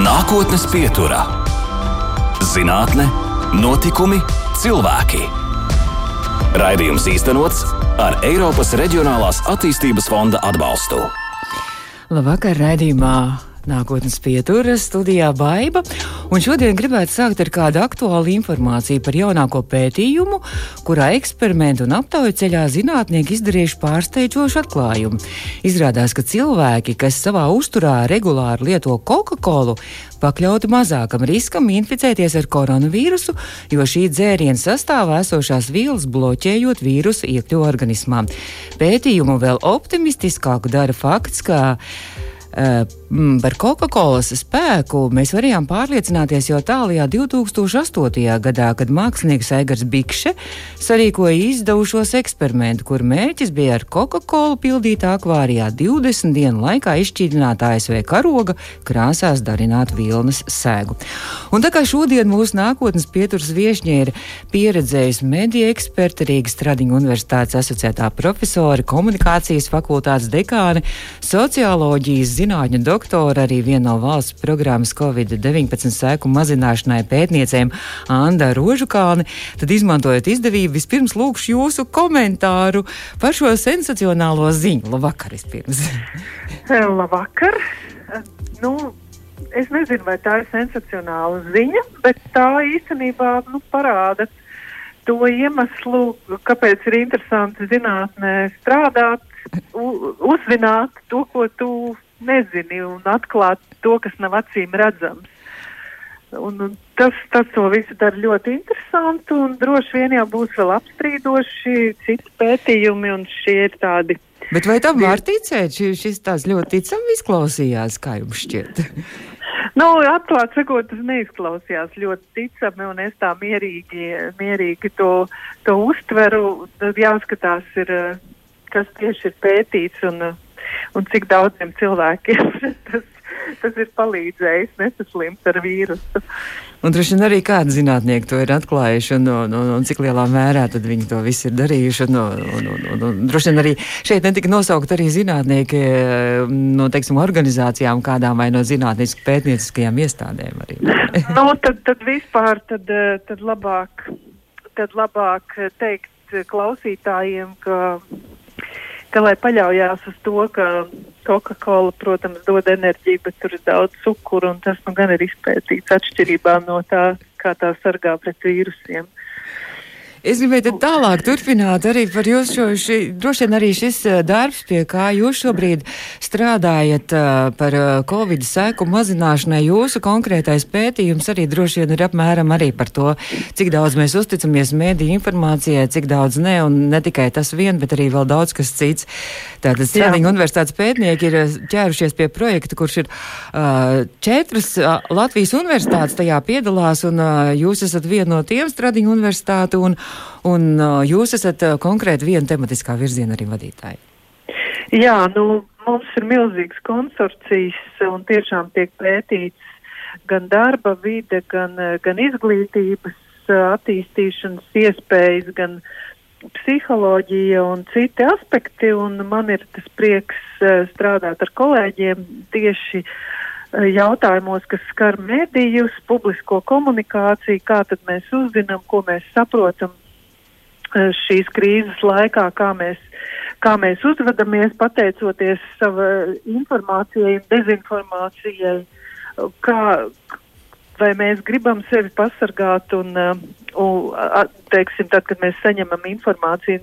Nākotnes pieturā - zinātne, notikumi, cilvēki. Raidījums īstenots ar Eiropas Reģionālās attīstības fonda atbalstu. Labvakar, raidījumā Nākotnes pieturas studijā Baiva, un šodien gribētu sākt ar kādu aktuālu informāciju par jaunāko pētījumu, kurā eksperimentu un aptauju ceļā zinātnieki izdarījuši pārsteidzošu atklājumu. Izrādās, ka cilvēki, kas savā uzturā regulāri lieto Coca-Colu, pakļauti mazākam riskam inficēties ar koronavīrusu, jo šī dzēriena sastāvā esošās vielas bloķējot vīrusu iekļuvu organismā. Pētījumu vēl optimistiskāku dara fakts, ka par Coca-Cola spēku mēs varējām pārliecināties jau tālākajā 2008. gadā, kad mākslinieks Aigars Bikše sarīkoja izdevušos eksperimentu, kur mērķis bija ar Coca-Cola pildītā akvārijā 20 dienu laikā izšķīdināt ASV karoga krāsās darināt vilnas sēgu. Un tā kā šodien mūsu nākotnes pieturas viešņie ir pieredzējusi mediju eksperti Rīgas Tradiņu universitātes asociētā profesori, komunikācijas fakultātes dekāni, socioloģijas zinātņu doktora, arī viena no valsts programmas Covid-19 sēku mazināšanai pētniecēm Anda Rožukāni, tad izmantojot izdevību, vispirms lūkšu jūsu komentāru par šo sensacionālo ziņu. Labvakar, vispirms. Labvakar. Nu, es nezinu, vai tā ir sensacionāla ziņa, bet tā īstenībā nu, parāda to iemeslu, kāpēc ir interesanti zinātnē strādāt, uzzināt to, ko tu nezini un atklāt to, kas nav acīm redzams. Un, un tas, tas to visu dara ļoti interesanti un droši vien jau būs vēl apstrīdoši citi pētījumi un šie ir tādi. Bet vai tam var ticēt? Šis, šis tās ļoti ticami izklausījās, kā jums šķiet? Nu, atklāt sakot, tas neizklausījās ļoti ticami, un es tā mierīgi, mierīgi to, to uztveru. Tad jāskatās, ir, kas tieši ir pētīts un un cik daudziem cilvēkiem tas, tas ir palīdzējis nesaslimt ar vīrusu. Un droši vien arī kādi zinātnieki to ir atklājuši, un, un, un, un cik lielā mērā viņi to visu ir darījuši. Un, un, un, un, un droši vien arī šeit netika nosaukt arī zinātnieki no teiksim, organizācijām, kādām vai no zinātnisku pētnieciskajām iestādēm. Arī. nu, tad, tad vispār tad, tad labāk, tad labāk teikt klausītājiem, ka ka lai paļaujās uz to, ka Coca-Cola, protams, dod enerģiju, bet tur ir daudz cukuru, un tas nu gan ir izpētīts atšķirībā no tā, kā tā sargā pret vīrusiem. Es gribēju tālāk turpināt arī par jūsu šo, ši, droši vien arī šis darbs, pie kā jūs šobrīd strādājat uh, par uh, Covid sēku mazināšanai. Jūsu konkrētais pētījums arī droši vien ir apmēram arī par to, cik daudz mēs uzticamies mēdī informācijai, cik daudz ne, un ne tikai tas vien, bet arī vēl daudz kas cits. Tātad Stradiņa universitātes pētnieki ir ķērušies pie projekta, kurš ir uh, četras uh, Latvijas universitātes tajā piedalās, un uh, jūs esat viena no tiem Stradiņa universitāte. Un, un jūs esat konkrēti viena tematiskā virziena arī vadītāji. Jā, nu, mums ir milzīgs konsorcijas un tiešām tiek pētīts gan darba vide, gan, gan izglītības attīstīšanas iespējas, gan psiholoģija un citi aspekti, un man ir tas prieks strādāt ar kolēģiem tieši jautājumos, kas skar medijus, publisko komunikāciju, kā tad mēs uzzinām, ko mēs saprotam šīs krīzes laikā, kā mēs, kā mēs uzvedamies, pateicoties sava informācijai un dezinformācijai, kā, vai mēs gribam sevi pasargāt un, un teiksim, tad, kad mēs saņemam informāciju.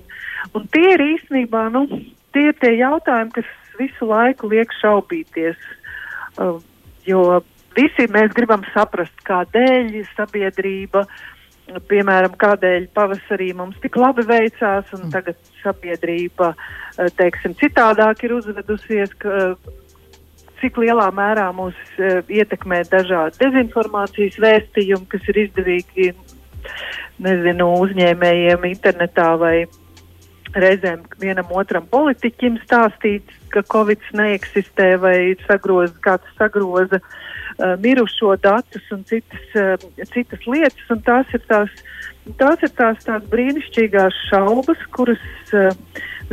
Un tie ir īstenībā, nu, tie ir tie jautājumi, kas visu laiku liek šaubīties, jo visi mēs gribam saprast, kādēļ sabiedrība uh, piemēram, kādēļ pavasarī mums tik labi veicās, un mm. tagad sabiedrība, eh, teiksim, citādāk ir uzvedusies, ka, cik lielā mērā mūs uh, ietekmē dažādi dezinformācijas vēstījumi, kas ir izdevīgi, nezinu, uzņēmējiem internetā vai reizēm vienam otram politiķim stāstīt, ka Covid neeksistē vai sagroza, kāds sagroza uh, uh, mirušo datus un citas, uh, citas lietas. Un tās ir tās, tās, ir tās, tās brīnišķīgās šaubas, kuras uh,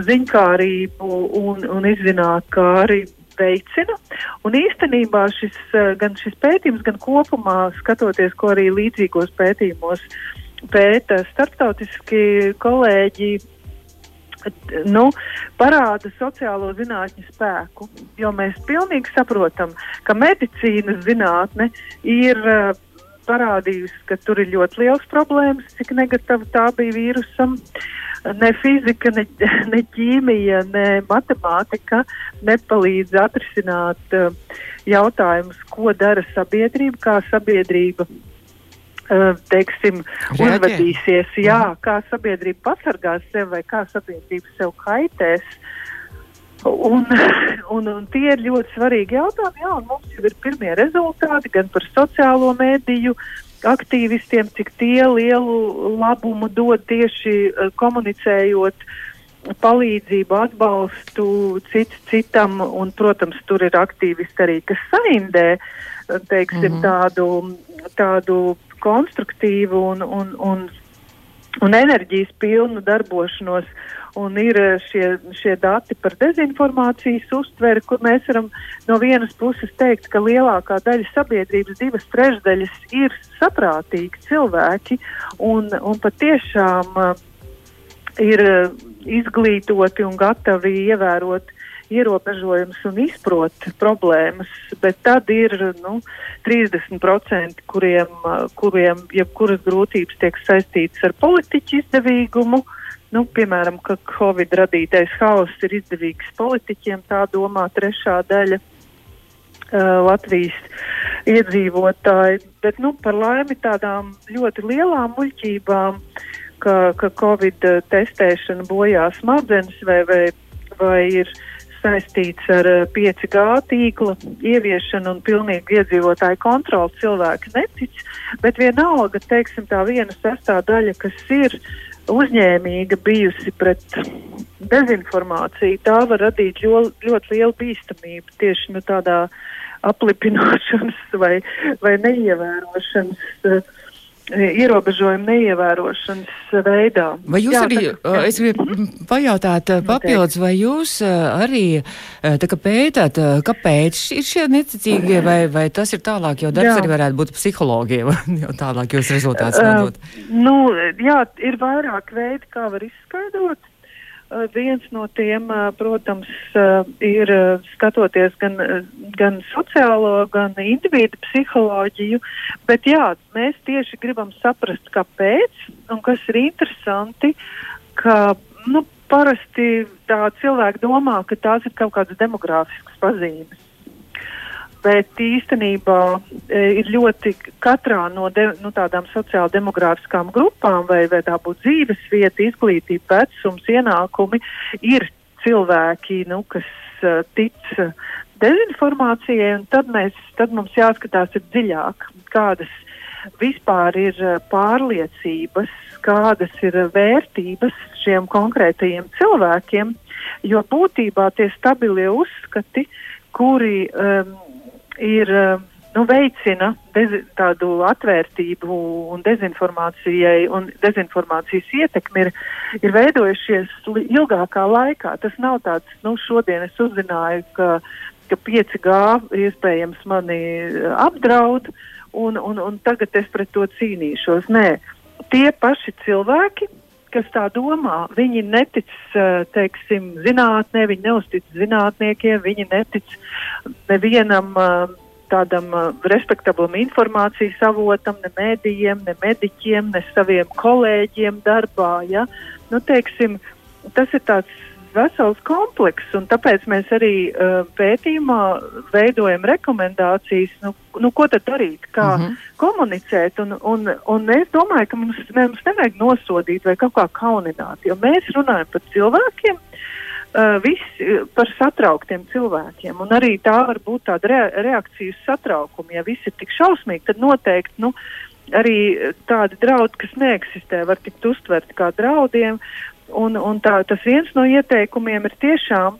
ziņkārību un, un izzinātkāri veicina. Un īstenībā šis, gan šis pētījums, gan kopumā skatoties, ko arī līdzīgos pētījumos pēta starptautiski kolēģi nu, parāda sociālo zinātņu spēku. Jo mēs pilnīgi saprotam, ka medicīnas zinātne ir uh, parādījusi, ka tur ir ļoti liels problēmas, cik negatīva tā bija vīrusam. Ne fizika, ne, ne ķīmija, ne matemātika nepalīdz atrisināt uh, jautājumus, ko dara sabiedrība, kā sabiedrība teiksim, Reaģē. uzvedīsies, jā, mhm. kā sabiedrība pasargās sevi vai kā sabiedrība sev kaitēs. Un, un, un tie ir ļoti svarīgi jautājumi. Jā, mums jau ir pirmie rezultāti gan par sociālo mēdīju aktīvistiem, cik tie lielu labumu dod tieši uh, komunicējot palīdzību, atbalstu cits citam, un, protams, tur ir aktīvisti arī, kas saindē, teiksim, mm -hmm. tādu, tādu konstruktīvu un, un, un, un enerģijas pilnu darbošanos. Un ir eh, šie, šie dati par dezinformācijas uztveri, kur mēs varam no vienas puses teikt, ka lielākā daļa sabiedrības, divas trešdaļas, ir saprātīgi cilvēki un, un patiešām uh, ir uh, izglītoti un gatavi ievērot ierobežojumus un izprot problēmas, bet tad ir nu, 30%, kuriem, kuriem jebkuras grūtības tiek saistītas ar politiķu izdevīgumu. Nu, piemēram, ka Covid radītais haoss ir izdevīgs politiķiem, tā domā trešā daļa uh, Latvijas iedzīvotāji. Bet nu, par laimi tādām ļoti lielām muļķībām, ka, ka Covid testēšana bojā smadzenes vai, vai, vai ir saistīts ar 5G eh, tīkla ieviešanu un pilnīgu iedzīvotāju kontroli. Cilvēki netic, bet vienalga, teiksim, tā viena sestā daļa, kas ir uzņēmīga bijusi pret dezinformāciju, tā var radīt ļo, ļoti lielu bīstamību tieši nu, tādā aplipināšanas vai, vai neievērošanas. Uh, ierobežojumu neievērošanas veidā. Vai jūs Jā, arī, tā, es gribu pajautāt papildus, vai jūs arī kā pētāt, kāpēc ir šie neticīgie, vai, vai tas ir tālāk, jo darbs jā. arī varētu būt psihologiem, jo tālāk jūs rezultāts nodot? Uh, nu, jā, ir vairāk veidi, kā var izskaidrot. Uh, viens no tiem, uh, protams, uh, ir skatoties gan, gan sociālo, gan individu psiholoģiju, bet jā, mēs tieši gribam saprast, kāpēc un kas ir interesanti, ka nu, parasti tā cilvēki domā, ka tās ir kaut kādas demogrāfiskas pazīmes bet īstenībā e, ir ļoti katrā no de, nu, tādām sociāli demogrāfiskām grupām, vai, vai tā būtu dzīves vieta, izglītība, vecums, ienākumi, ir cilvēki, nu, kas uh, tic uh, dezinformācijai, un tad, mēs, tad mums jāskatās dziļāk, kādas vispār ir uh, pārliecības, kādas ir vērtības šiem konkrētajiem cilvēkiem, jo būtībā tie stabilie uzskati, kuri um, ir eh, nu, veicina dezi, tādu atvērtību un dezinformācijai, un dezinformācijas ietekmi ir, ir veidojušies ilgākā laikā. Tas nav tāds, nu, šodien es uzzināju, ka, ka 5G iespējams mani apdraud, un, un, un tagad es pret to cīnīšos. Nē, tie paši cilvēki, kas tā domā, viņi netic, eh, teiksim, zinātnē, viņi neuztic zinātniekiem, viņi netic nevienam uh, tādam uh, respektablam informācijas avotam, ne mēdījiem, ne mediķiem, ne saviem kolēģiem darbā. Ja? Nu, teiksim, tas ir tāds vesels komplekss, un tāpēc mēs arī uh, pētījumā veidojam rekomendācijas, nu, nu, ko tad darīt, kā mm -hmm. komunicēt, un, un, un es domāju, ka mums, mums nevajag nosodīt vai kaut kā kaunināt, jo mēs runājam par cilvēkiem, uh, viss par satrauktiem cilvēkiem. Un arī tā var būt tāda re reakcija uz satraukumu. Ja viss ir tik šausmīgi, tad noteikti nu, arī tādi draudi, kas neeksistē, var tikt uztverti kā draudiem. Un, un tā, tas viens no ieteikumiem ir tiešām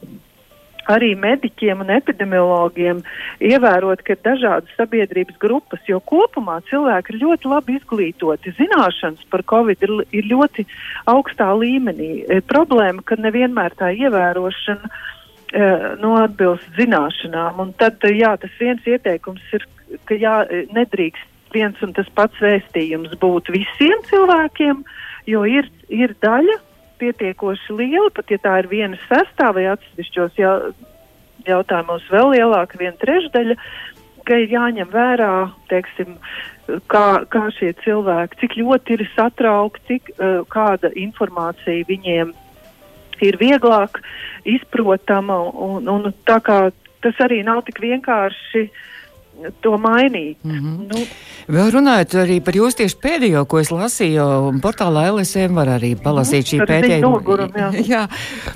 arī mediķiem un epidemiologiem ievērot, ka ir dažādas sabiedrības grupas, jo kopumā cilvēki ir ļoti labi izglītoti. Zināšanas par covid ir, ir ļoti augstā līmenī. E, problēma, ka nevienmēr tā ievērošana nu, atbilst zināšanām. Un tad, jā, tas viens ieteikums ir, ka jā, nedrīkst viens un tas pats vēstījums būt visiem cilvēkiem, jo ir, ir daļa pietiekoši liela, pat ja tā ir viena sestā vai atsevišķos jā, jautājumos vēl lielāka, viena trešdaļa, ka ir jāņem vērā, teiksim, kā, kā šie cilvēki, cik ļoti ir satraukti, cik uh, kāda informācija viņiem ir vieglāk izprotama, un, un tā kā tas arī nav tik vienkārši uh, to mainīt. Mm -hmm. nu, Vēl runājot arī par jūsu tieši pēdējo, ko es lasīju, portālā LSM var arī palasīt šī pētījuma. Jā. jā,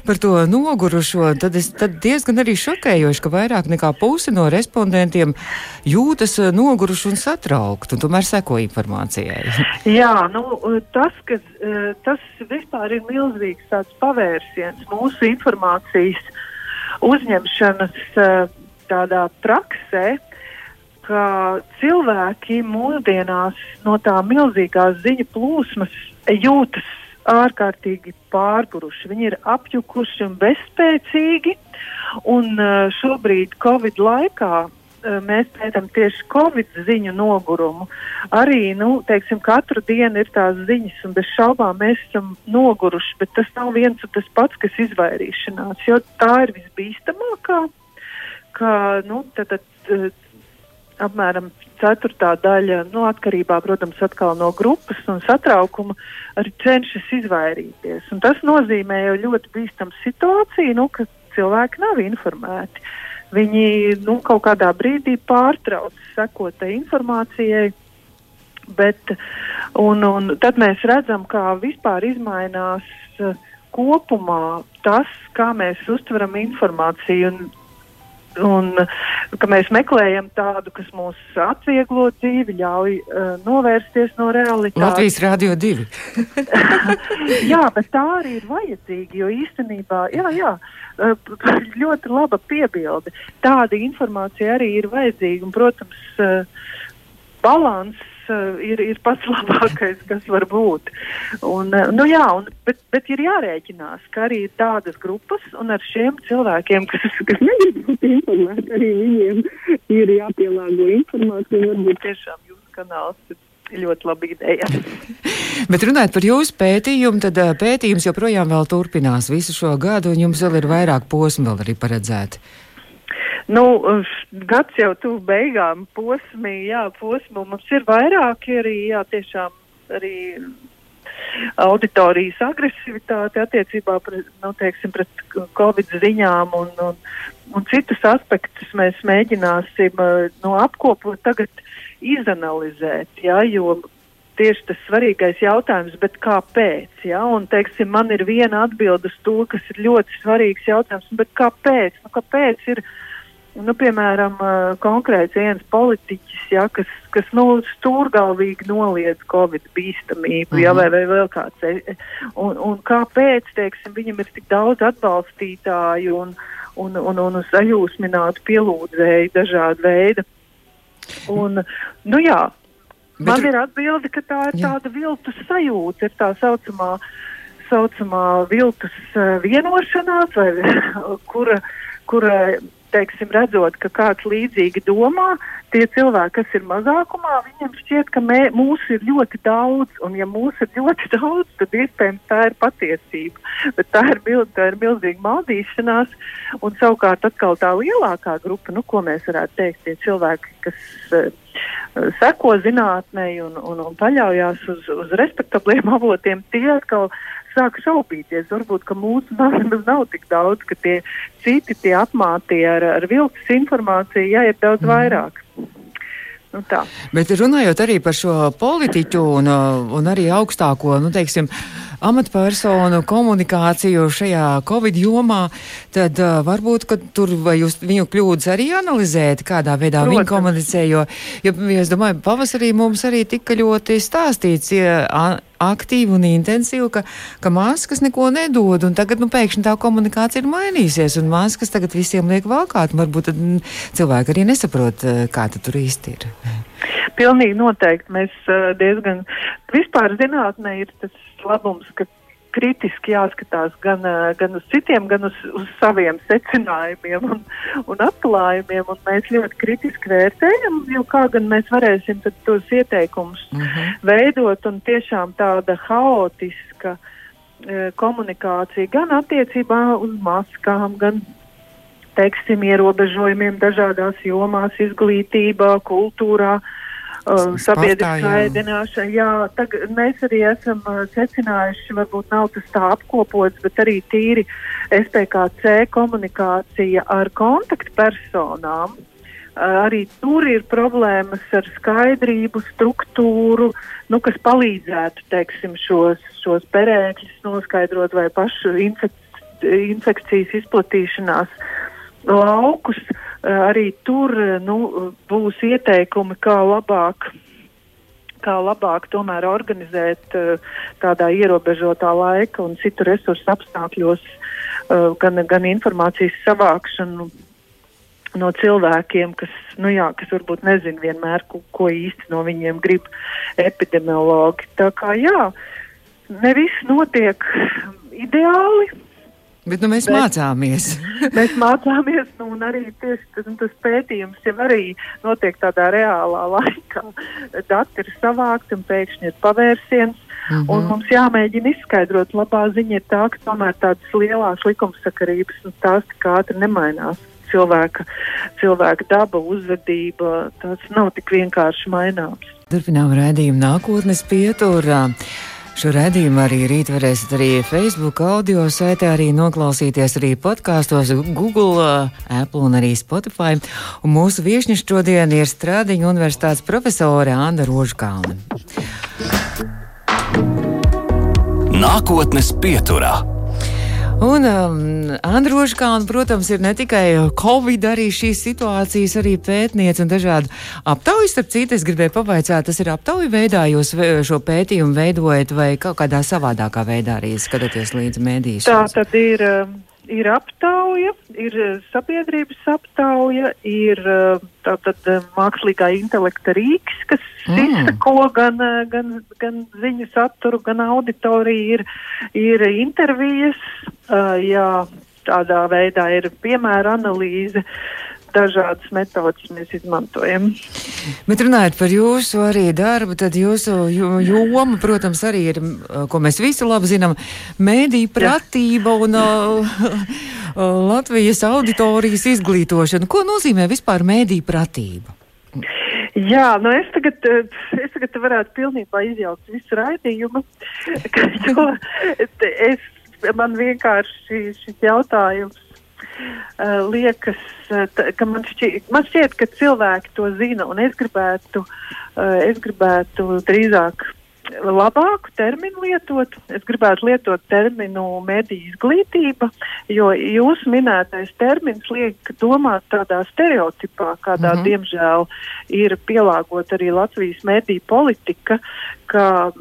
par to nogurušo, tad, es, tad diezgan arī šokējoši, ka vairāk nekā puse no respondentiem jūtas eh, noguruši un satraukti, un tomēr seko informācijai. jā, nu, tas, ka eh, tas vispār ir milzīgs tāds pavērsiens mūsu informācijas uzņemšanas eh, tādā praksē, ka cilvēki mūsdienās no tā milzīgās ziņu plūsmas jūtas ārkārtīgi pārguruši. Viņi ir apjukuši un bezspēcīgi. Un uh, šobrīd, Covid laikā, uh, mēs pētām tieši Covid ziņu nogurumu. Arī, nu, teiksim, katru dienu ir tās ziņas, un bez šaubām mēs esam noguruši, bet tas nav viens un tas pats, kas izvairīšanās, jo tā ir visbīstamākā. Ka, nu, tad, tad, apmēram ceturtā daļa, nu, atkarībā, protams, atkal no grupas un satraukuma, arī cenšas izvairīties. Un tas nozīmē jau ļoti bīstamu situāciju, nu, ka cilvēki nav informēti. Viņi nu, kaut kādā brīdī pārtrauc sekot informācijai, bet un, un tad mēs redzam, kā vispār izmainās uh, kopumā tas, kā mēs uztveram informāciju. Un Un ka mēs meklējam tādu, kas mūs atvieglo dzīvi, ļauj uh, novērsties no realitātes. Latvijas Rādio 2. jā, bet tā arī ir vajadzīga, jo īstenībā, jā, jā, uh, ļoti laba piebilde. Tāda informācija arī ir vajadzīga, un, protams, uh, balans ir, ir pats labākais, kas var būt. Un, uh, nu, jā, un, bet, bet ir jārēķinās, ka arī ir tādas grupas, un ar šiem cilvēkiem, kas, kas negrib būt informēti, arī viņiem ir jāpielāgo informācija. Varbūt tiešām jūsu kanāls ir ļoti laba ideja. Bet runājot par jūsu pētījumu, tad uh, pētījums joprojām turpinās visu šo gadu, un jums vēl ir vairāk posmu vēl arī paredzēti. Nu, gads jau tuvu beigām, posmi, jā, posmu mums ir vairāki arī, jā, tiešām arī auditorijas agresivitāte attiecībā pret, nu, teiksim, pret Covid ziņām un, un, un citus aspektus mēs mēģināsim nu, apkopot, tagad izanalizēt, jā, jo tieši tas svarīgais jautājums, bet kāpēc? Ja? Un, teiksim, man ir viena atbilde uz to, kas ir ļoti svarīgs jautājums, bet kāpēc? Nu, kāpēc ir Nu, piemēram, konkrēts viens politiķis, ja, kas, kas nu, stūrgalvīgi noliedz Covid bīstamību, mhm. ja, vai, vai vēl kāds. Un, un kāpēc, teiksim, viņam ir tik daudz atbalstītāju un, un, un, un sajūsminātu pielūdzēju dažādu veidu. Un, nu jā, Bet... man ir atbilde, ka tā ir jā. tāda viltus sajūta, ir tā saucamā, saucamā viltus vienošanās, vai, kura, kura teiksim, redzot, ka kāds līdzīgi domā, tie cilvēki, kas ir mazākumā, viņiem šķiet, ka mē, mūsu ir ļoti daudz, un ja mūsu ir ļoti daudz, tad iespējams tā ir patiesība. Bet tā ir, tā ir milzīga maldīšanās, un savukārt atkal tā lielākā grupa, nu, ko mēs varētu teikt, tie cilvēki, kas uh, seko zinātnei un, un, un paļaujās uz, uz respektabliem avotiem, tie atkal sāk šaubīties. Varbūt, ka mūsu bērniem nav tik daudz, ka tie citi tie apmāti ar, ar viltus informāciju, jā, ir daudz mm. Nu, tā. Bet runājot arī par šo politiķu un, un arī augstāko, nu, teiksim, amatpersonu komunikāciju šajā Covid jomā, tad uh, varbūt, ka tur vai jūs viņu kļūdas arī analizēt, kādā veidā Protams. viņi komunicē, jo, jo, es domāju, pavasarī mums arī tika ļoti stāstīts ja, aktīvi un intensīvi, ka, ka maskas neko nedod, tagad, nu, pēkšņi tā komunikācija ir mainīsies, un maskas tagad visiem liek valkāt, varbūt tad mm, cilvēki arī nesaprot, kā tur īsti ir. Pilnīgi noteikti. Mēs diezgan vispār zinātnē ir tas labums, ka kritiski jāskatās gan, gan uz citiem, gan uz, uz saviem secinājumiem un, un atklājumiem. Un mēs ļoti kritiski vērtējam, jo kā gan mēs varēsim tos ieteikumus mm -hmm. veidot un tiešām tāda haotiska e, komunikācija gan attiecībā uz maskām, gan teiksim, ierobežojumiem dažādās jomās, izglītībā, kultūrā. Uh, uh, sabiedriskā ēdināšana. Jā, tag, mēs arī esam uh, secinājuši, varbūt nav tas tā apkopots, bet arī tīri SPKC komunikācija ar kontaktpersonām. Uh, arī tur ir problēmas ar skaidrību, struktūru, nu, kas palīdzētu teiksim, šos, šos perēkļus noskaidrot vai pašu infek infekcijas izplatīšanās. Uh, Eh, arī tur eh, nu, būs ieteikumi, kā labāk kā labāk tomēr organizēt uh, tādā ierobežotā laika un citu resursu apstākļos gan, gan informācijas savākšanu no cilvēkiem, kas, nu jā, kas varbūt nezina vienmēr, ko, ko īsti no viņiem grib epidemiologi. Tā kā jā, ne viss notiek ideāli, Bet nu, mēs Bet, mācāmies. mēs mācāmies, nu, un arī tieši tas, tas pētījums jau arī notiek tādā reālā laikā. Dati ir savākti un pēkšņi ir pavērsiens. Mm -hmm. Un mums jāmēģina izskaidrot, labā ziņa ir tā, ka tomēr tādas lielās likumsakarības un tās tik ātri nemainās. Cilvēka, cilvēka daba, uzvedība, tas nav tik vienkārši maināms. Turpinām redzējumu nākotnes pieturā. Šo redzējumu arī rīt varēsiet arī Facebook audio saitē arī noklausīties arī podkāstos Google, Apple un arī Spotify. Un mūsu viešņa šodien ir Strādiņa universitātes profesore Anna Rožkalna. Nākotnes pieturā. Un um, Androškāna, protams, ir ne tikai Covid, arī šīs situācijas, arī pētniece un dažādi aptaujas. Starp citu, es gribēju pavaicāt, tas ir aptauju veidā, jūs šo pētījumu veidojat vai kaut kādā savādākā veidā arī skatāties līdz mēdīs? Tā tad ir. Ir aptauja, ir eh, sabiedrības aptauja, ir eh, tātad eh, mākslīgā intelekta rīks, kas mm. izsako gan, gan, gan ziņu saturu, gan auditoriju, ir, ir intervijas, jā, tādā veidā ir piemēra analīze. Uh, dažādas metodas mēs izmantojam. Bet runājot par jūsu arī darbu, tad jūsu joma, protams, arī ir, ko mēs visi labi zinām, mēdī pratība un Latvijas auditorijas izglītošana. Ko nozīmē vispār mēdī pratība? Jā, nu es tagad, es tagad varētu pilnībā izjaukt visu raidījumu, jo es, man vienkārši šis jautājums uh, liekas, uh, ka man šķiet, man šķiet, ka cilvēki to zina, un es gribētu, uh, es gribētu drīzāk labāku terminu lietot. Es gribētu lietot terminu mediju izglītība, jo jūsu minētais termins liek domāt tādā stereotipā, kādā, mm -hmm. diemžēl, ir pielāgot arī Latvijas mediju politika, ka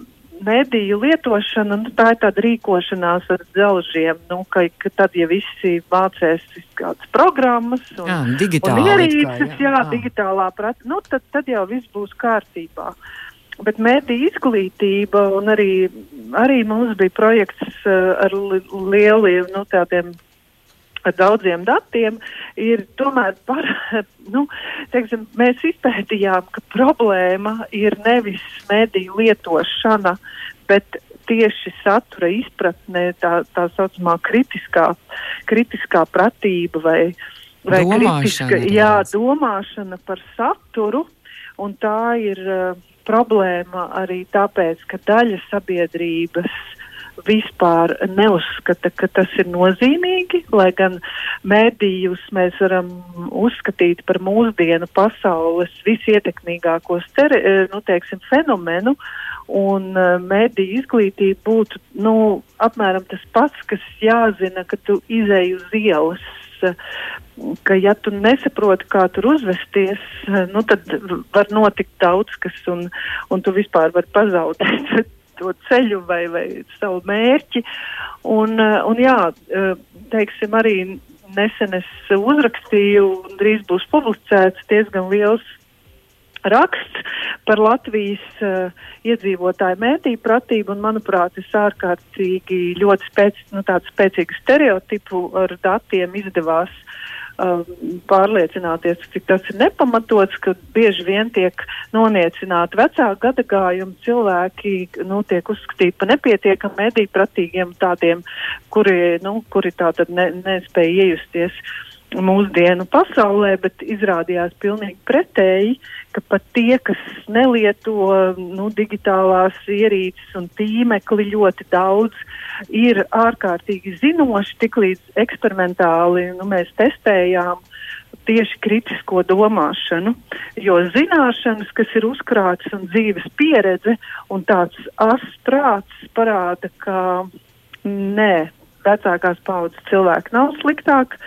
mediju lietošana, nu, tā ir tāda rīkošanās ar dzelžiem, nu, ka, ka tad, ja visi mācēs kādas programmas un, jā, un ierīces, jā, jā, digitālā prata, nu, tad, tad jau viss būs kārtībā. Bet mediju izglītība un arī, arī mums bija projekts uh, ar li lieliem, nu, tādiem ar daudziem datiem, ir tomēr par, nu, teiksim, mēs izpētījām, ka problēma ir nevis mediju lietošana, bet tieši satura izpratne, tā, tā saucamā kritiskā, kritiskā pratība vai, vai kritiska, jā, domāšana par saturu, un tā ir uh, problēma arī tāpēc, ka daļa sabiedrības vispār neuzskata, ka tas ir nozīmīgi, lai gan mēdījus mēs varam uzskatīt par mūsdienu pasaules visietekmīgāko eh, nu, teiksim, fenomenu, un uh, mēdīju izglītība būtu nu, apmēram tas pats, kas jāzina, ka tu izēji uz ielas. Ka, ja tu nesaproti, kā tur uzvesties, nu, tad var notikt daudz kas, un, un tu vispār vari pazaudēt to ceļu vai, vai savu mērķi. Un, eh, un jā, eh, teiksim, arī nesen es uzrakstīju, un drīz būs publicēts diezgan liels raksts par Latvijas uh, iedzīvotāju mētību pratību, un, manuprāt, es ārkārtīgi ļoti spēc, nu, spēcīgu stereotipu ar datiem izdevās pārliecināties, cik tas ir nepamatots, ka bieži vien tiek noniecināti vecāku gadagājumu cilvēki, nu, tiek uzskatīti par nepietiekam mētību pratīgiem tādiem, kuri, nu, kuri tā tad ne, nespēja iejusties. Uh, mūsdienu pasaulē, bet izrādījās pilnīgi pretēji, ka pat tie, kas nelieto nu, digitālās ierīces un tīmekli ļoti daudz, ir ārkārtīgi zinoši, tiklīdz eksperimentāli nu, mēs testējām tieši kritisko domāšanu, jo zināšanas, kas ir uzkrātas un dzīves pieredze un tāds asprāts parāda, ka nē, vecākās paudzes cilvēki nav sliktāki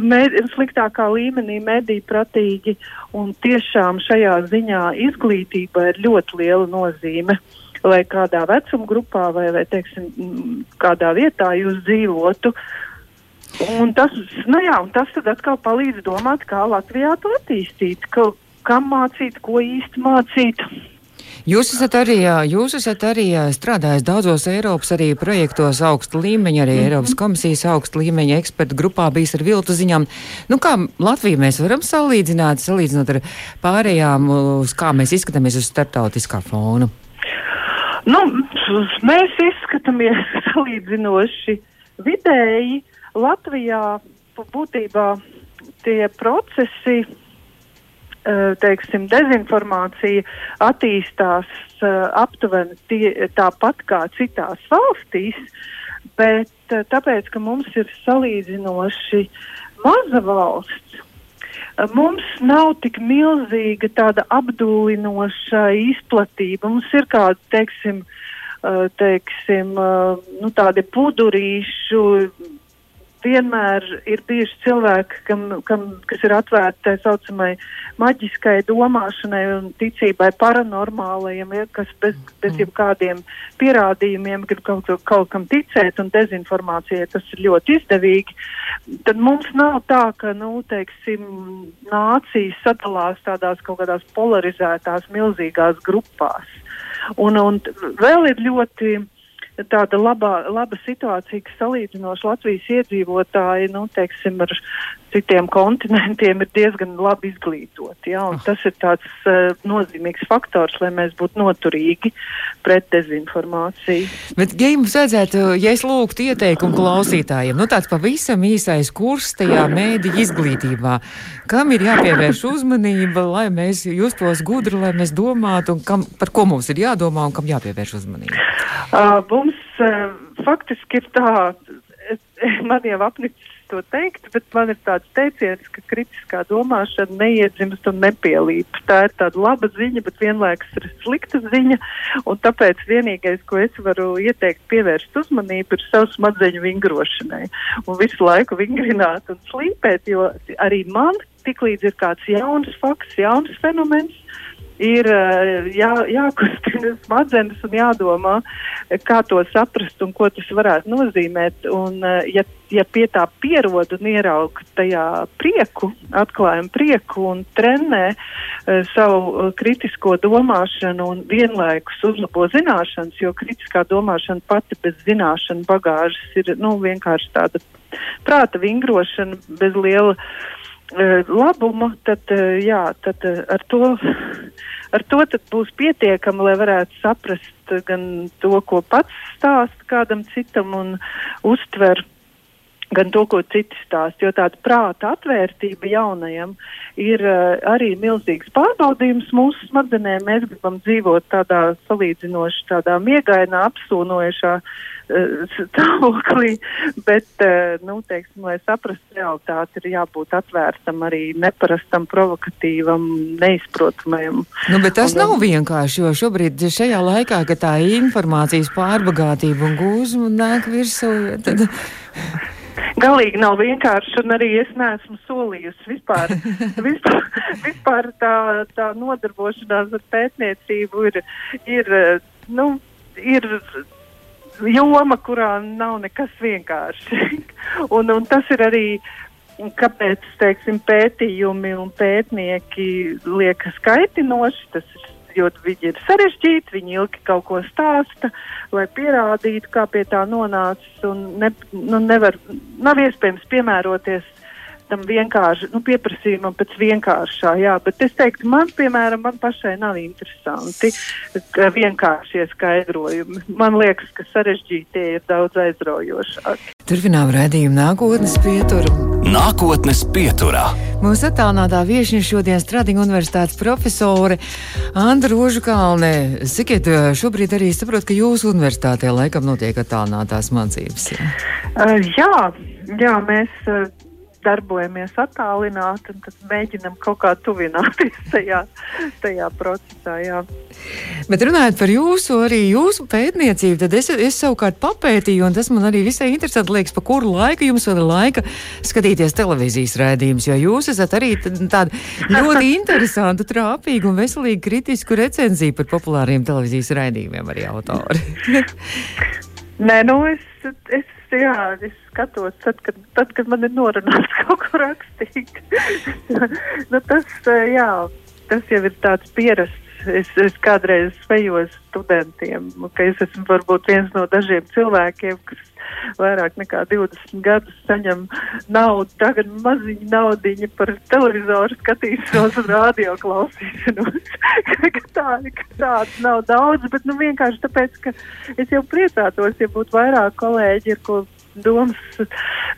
med, sliktākā līmenī mediju pratīgi, un tiešām šajā ziņā izglītība ir ļoti liela nozīme. Lai kādā vecuma grupā vai, vai teiksim, kādā vietā jūs dzīvotu, Un tas, nu jā, un tas tad atkal palīdz domāt, kā Latvijā to attīstīt, ka, kam mācīt, ko īsti mācīt. Jūs esat arī, jūs esat arī strādājis daudzos Eiropas arī projektos augsta līmeņa, arī mm -hmm. Eiropas komisijas augsta līmeņa ekspertu grupā bijis ar viltu ziņām. Nu, kā Latviju mēs varam salīdzināt, salīdzinot ar pārējām, uz kā mēs izskatāmies uz starptautiskā fona? Nu, mēs izskatāmies salīdzinoši vidēji. Latvijā būtībā tie procesi teiksim, dezinformācija attīstās uh, aptuveni tie, tāpat kā citās valstīs, bet uh, tāpēc, ka mums ir salīdzinoši maza valsts, mums nav tik milzīga tāda apdulinoša izplatība. Mums ir kādi, teiksim, teiksim nu, tādi pudurīšu vienmēr ir bijuši cilvēki, kam, kam, kas ir atvērti tā saucamai maģiskai domāšanai un ticībai paranormālajiem, ja, kas bez, bez mm. jebkādiem pierādījumiem grib kaut, kaut kam ticēt un dezinformācijai tas ir ļoti izdevīgi. Tad mums nav tā, ka, nu, teiksim, nācijas sadalās tādās kaut kādās polarizētās milzīgās grupās. Un, un vēl ir ļoti tāda labā, laba situācija, ka salīdzinoši Latvijas iedzīvotāji, nu, teiksim, ar citiem kontinentiem ir diezgan labi izglītoti. Ja, oh. Tas ir tāds uh, nozīmīgs faktors, lai mēs būtu noturīgi pret dezinformāciju. Bet, ja jums vajadzētu, ja es lūgtu ieteikumu klausītājiem, nu tāds pavisam īsais kurs tajā mēdī izglītībā, kam ir jāpievērš uzmanība, lai mēs justos gudri, lai mēs domātu, un kam, par ko mums ir jādomā un kam jāpievērš uzmanība? Uh, mums uh, faktiski ir tā, man jau apnicis to teikt, bet man ir tāds teiciens, ka kritiskā domāšana neiedzimst un nepielīp. Tā ir tāda laba ziņa, bet vienlaikus ir slikta ziņa, tāpēc vienīgais, ko es varu ieteikt pievērst uzmanību, ir savu smadzeņu vingrošanai. Un visu laiku vingrināt un slīpēt, jo arī man tiklīdz ir kāds jauns fakts, jauns fenomens, ir eh, jā, jākustina smadzenes un jādomā, kā to saprast un ko tas varētu nozīmēt. Un, eh, ja, ja pie tā pierod un ieraug tajā prieku, atklājumu prieku un trenē savu kritisko domāšanu un vienlaikus uzlabo zināšanas, jo kritiskā domāšana pati bez zināšanu bagāžas ir nu, vienkārši tāda prāta vingrošana bez liela labuma, tad, jā, tad ar to ar to būs pietiekami, lai varētu saprast gan to, ko pats stāsta kādam citam un uztver gan to, ko citi stāst, jo tāda prāta atvērtība jaunajam ir uh, arī milzīgs pārbaudījums mūsu smadzenēm. Mēs gribam dzīvot tādā salīdzinoši tādā miegainā, apsūnojušā uh, stāvoklī, bet, uh, nu, teiksim, lai saprastu realitāti, ir jābūt atvērtam arī neparastam, provokatīvam, neizprotamajam. Nu, bet tas un, nav vienkārši, jo šobrīd šajā laikā, kad tā informācijas pārbagātība un gūzma nāk virsū, tad galīgi nav vienkārši, un arī es neesmu solījusi vispār. vispār, vispār tā, tā nodarbošanās ar pētniecību ir, ir, nu, ir joma, kurā nav nekas vienkārši. un, un tas ir arī kāpēc teiksim, pētījumi un pētnieki liekas kaitinoši. Tas ir jo viņi ir sarežģīti, viņi ilgi kaut ko stāsta, lai pierādītu, kā pie tā nonācis. Ne, nu, nevar, nav iespējams piemēroties tam vienkārši nu, pieprasījumam pēc vienkāršā. Jā, bet es teiktu, man, piemēram, man pašai nav interesanti vienkāršie skaidrojumi. Man liekas, ka sarežģītie ir daudz aizraujošāki. Turpinām redzējumu nākotnes pieturu. Nākotnes pieturā. Mūsu attālinātā viesiņa šodien Stradiņa universitātes profesore Andra Rožukalne. Sakiet, šobrīd arī saprotu, ka jūsu universitātē laikam notiek attālinātās mācības. Jā, uh, jā, jā mēs. Uh, darbojamies attālināti, un tad mēģinam kaut kā tuvināties tajā, tajā procesā. Jā. Bet runājot par jūsu, arī jūsu pētniecību, tad es, es savukārt papētīju, un tas man arī visai interesanti liekas, pa kuru laiku jums vēl ir laika skatīties televīzijas rādījumus, jo jūs esat arī tādu ļoti interesantu, trāpīgu un veselīgu kritisku recenziju par populāriem televīzijas rādījumiem arī autori. Nē, nu es, es jā, es skatos, tad, kad, tad, kad man ir norunāts kaut ko rakstīt. nu, tas, jā, tas jau ir tāds pierasts. Es, es kādreiz svejos studentiem, ka es esmu varbūt viens no dažiem cilvēkiem, kas vairāk nekā 20 gadus saņem naudu, tagad maziņu naudiņu par televizoru skatīšanos un radio klausīšanos. tā, tādas nav daudz, bet nu vienkārši tāpēc, ka es jau priecātos, ja būtu vairāk kolēģi, ar ko domas,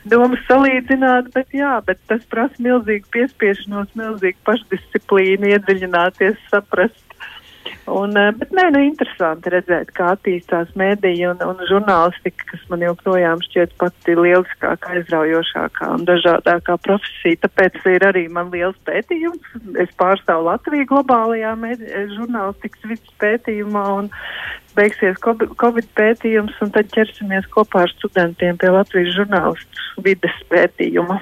domas salīdzināt, bet jā, bet tas prasa milzīgu piespiešanos, milzīgu pašdisciplīnu, iedziļināties, saprast Un, eh, bet nē, nu, interesanti redzēt, kā attīstās mēdīja un, un žurnālistika, kas man joprojām šķiet pati lieliskākā, aizraujošākā un dažādākā profesija. Tāpēc ir arī man liels pētījums. Es pārstāvu Latviju globālajā žurnālistikas vidas pētījumā un beigsies Covid pētījums, un tad ķersimies kopā ar studentiem pie Latvijas žurnālistu vides pētījuma.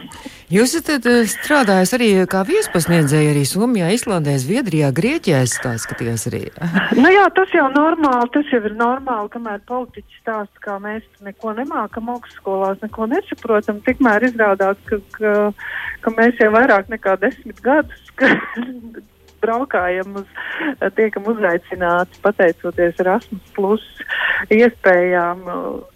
Jūs esat eh, strādājis arī kā viespasniedzēji arī Somijā, Islandē, Zviedrijā, Grieķijā. Es tā skatījos arī. nu jā, tas jau normāli, tas jau ir normāli, kamēr politiķi stāsta, kā mēs neko nemākam augstskolās, neko nesaprotam, tikmēr izrādās, ka, ka, ka mēs jau vairāk nekā desmit gadus braukājam uz, tiekam uzaicināti pateicoties Erasmus plus iespējām.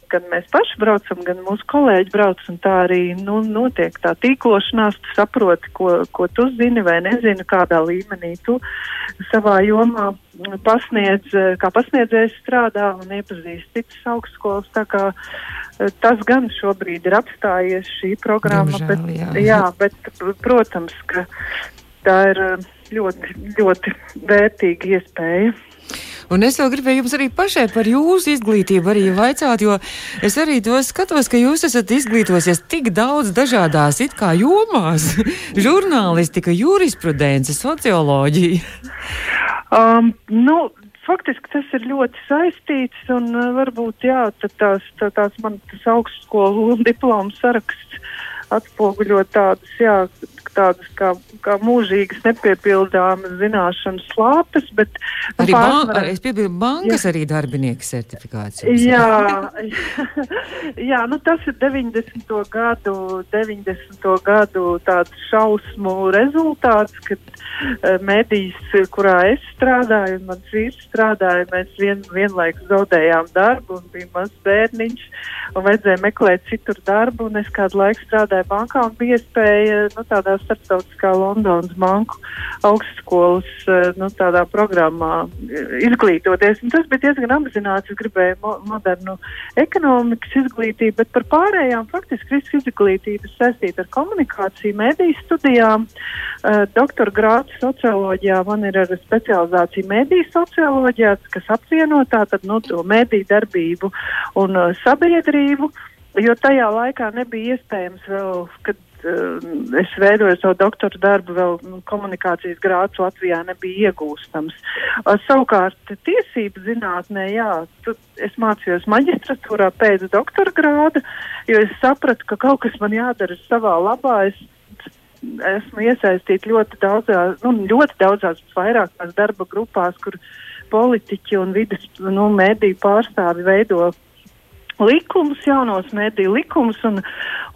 Gan mēs paši braucam, gan mūsu kolēģi brauc, un tā arī nu, notiek tā tīklošanās. Tu saproti, ko, ko tu zini vai nezini, kādā līmenī tu savā jomā pasniedz, kā pasniedzējs strādā un iepazīst citas augstskolas. Tā kā tas gan šobrīd ir apstājies šī programma, Diemžēl, bet, jā. jā, bet, protams, ka tā ir ļoti, ļoti vērtīga iespēja. Un es vēl gribēju jums arī pašai par jūsu izglītību arī vaicāt, jo es arī to skatos, ka jūs esat izglītosies tik daudz dažādās it kā jomās - žurnālistika, jurisprudence, socioloģija. Um, nu, faktiski tas ir ļoti saistīts un uh, varbūt jā, tās, tā, tās man tas augstskolu diplomu saraksts atspoguļo tādas, jā, tādas kā, kā mūžīgas, nepiepildāmas zināšanas slāpes, bet nu, arī pārsvarā... ban es piebildu, bankas jā. arī darbinieka certifikācijas. Jā, jā, nu tas ir 90. gadu, 90. gadu tāds šausmu rezultāts, kad medijas, kurā es strādāju un mans vīrs strādāja, mēs vien, vienlaikus zaudējām darbu un bija mazs bērniņš un vajadzēja meklēt citur darbu un es kādu laiku strādāju bankā un bija iespēja, nu, tādās starptautiskā Londonas banku augstskolas eh, nu, tādā programmā eh, izglītoties. Un tas bija diezgan apzināts. Es gribēju mo modernu ekonomikas izglītību, bet par pārējām faktiski visu izglītību saistīta ar komunikāciju, mediju studijām. Doktora grāts socioloģijā man ir arī specializācija mediju socioloģijā, kas apvieno tātad nu, to mediju darbību un uh, sabiedrību. Jo tajā laikā nebija iespējams vēl, kad uh, es veidoju savu doktora darbu, vēl nu, komunikācijas grāts Latvijā nebija iegūstams. Uh, savukārt, tiesību zinātnē, jā, es mācījos maģistratūrā pēc doktora grāda, jo es sapratu, ka kaut kas man jādara savā labā. Es, esmu iesaistīta ļoti daudzās, nu, ļoti daudzās vairākās darba grupās, kur politiķi un vidas nu, mēdīju pārstāvi veido likumus, jaunos mediju likumus, un,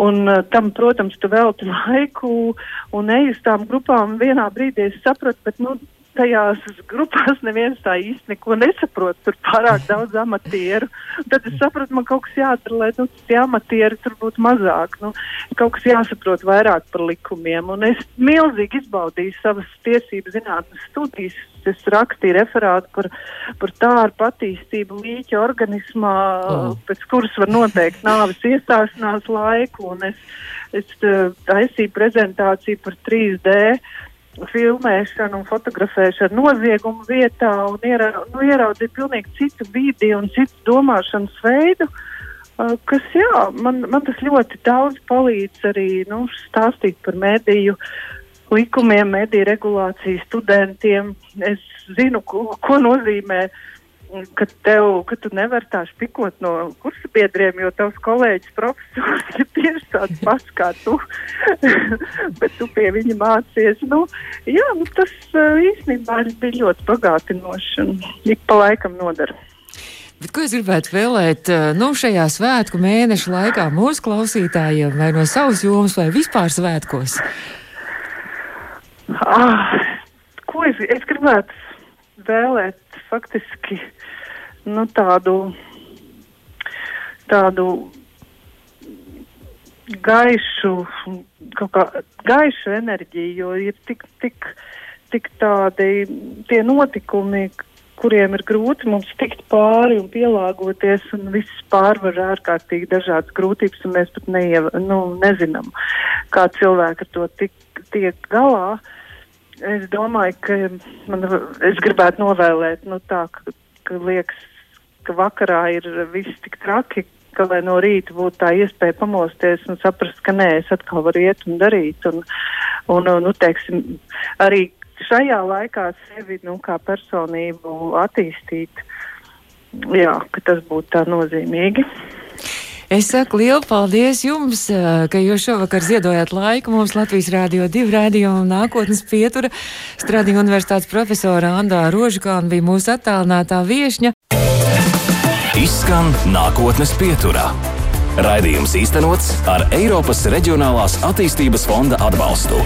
un uh, tam, protams, tu velti laiku un eju uz tām grupām. Vienā brīdī es sapratu, bet, nu, tajās grupās neviens tā īsti neko nesaprot. Tur pārāk daudz amatieru. Tad es sapratu, man kaut kas jādara, lai nu, tie amatieri tur būtu mazāk. Nu, kaut kas jāsaprot vairāk par likumiem. Un es milzīgi izbaudīju savas tiesību zinātnes studijas. Es rakstīju referātu par, par tādu attīstību līķa organismā, oh. pēc kuras var noteikt nāves iestāšanās laiku. Un es, es taisīju prezentāciju par 3D filmēšanu un fotografēšanu noziegumu vietā un iera, nu, ieraudzīt pilnīgi citu vidi un citu domāšanas veidu, uh, kas, jā, man, man tas ļoti daudz palīdz arī nu, stāstīt par mediju likumiem, mediju regulāciju studentiem. Es zinu, ko, ko nozīmē uh, ka tev, ka tu nevari tā špikot no kursa biedriem, jo tavs kolēģis profesors ir tieši tāds pats kā tu, bet tu pie viņa mācies. Nu, jā, nu, tas uh, īstenībā bija ļoti bagātinoši un ik pa laikam nodara. Bet ko es gribētu vēlēt uh, nu, šajā svētku mēneša laikā mūsu klausītājiem, vai no savas jomas, vai vispār svētkos? Ah, ko es, es gribētu vēlēt faktiski nu, tādu, tādu gaišu, kā, gaišu enerģiju, jo ir tik, tik, tik tādi tie notikumi, kuriem ir grūti mums tikt pāri un pielāgoties, un viss pārvar ārkārtīgi dažādas grūtības, un mēs pat neiev, nu, nezinām, kā cilvēki ar to tik, tiek galā. Es domāju, ka man, es gribētu novēlēt, nu, tā, ka, ka liekas, ka vakarā ir viss tik traki, ka lai no rīta būtu tā iespēja pamosties un saprast, ka nē, es atkal varu iet un darīt. Un, un, un nu, teiksim, arī šajā laikā sevi nu, kā personību attīstīt. Jā, ka tas būtu tā nozīmīgi. Es saku lielu paldies jums, eh, ka jūs šovakar ziedojāt laiku mums Latvijas Rādio 2 rādījumu nākotnes pietura. Stradīja universitātes profesora Andā Rožikāna bija mūsu attālinātā viešņa. Izskan nākotnes pieturā. Raidījums īstenots ar Eiropas Reģionālās attīstības fonda atbalstu.